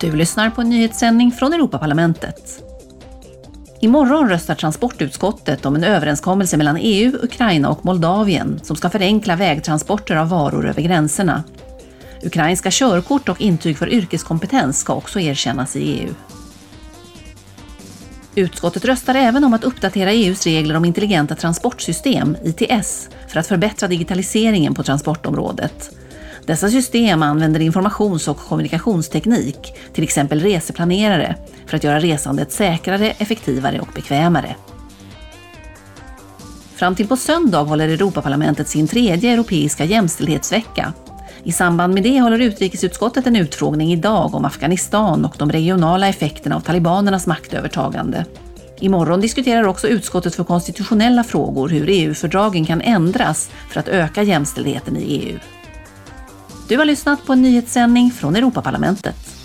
Du lyssnar på en nyhetssändning från Europaparlamentet. Imorgon röstar transportutskottet om en överenskommelse mellan EU, Ukraina och Moldavien som ska förenkla vägtransporter av varor över gränserna. Ukrainska körkort och intyg för yrkeskompetens ska också erkännas i EU. Utskottet röstar även om att uppdatera EUs regler om intelligenta transportsystem, ITS, för att förbättra digitaliseringen på transportområdet. Dessa system använder informations och kommunikationsteknik, till exempel reseplanerare, för att göra resandet säkrare, effektivare och bekvämare. Fram till på söndag håller Europaparlamentet sin tredje europeiska jämställdhetsvecka. I samband med det håller utrikesutskottet en utfrågning idag om Afghanistan och de regionala effekterna av talibanernas maktövertagande. Imorgon diskuterar också utskottet för konstitutionella frågor hur EU-fördragen kan ändras för att öka jämställdheten i EU. Du har lyssnat på en nyhetssändning från Europaparlamentet.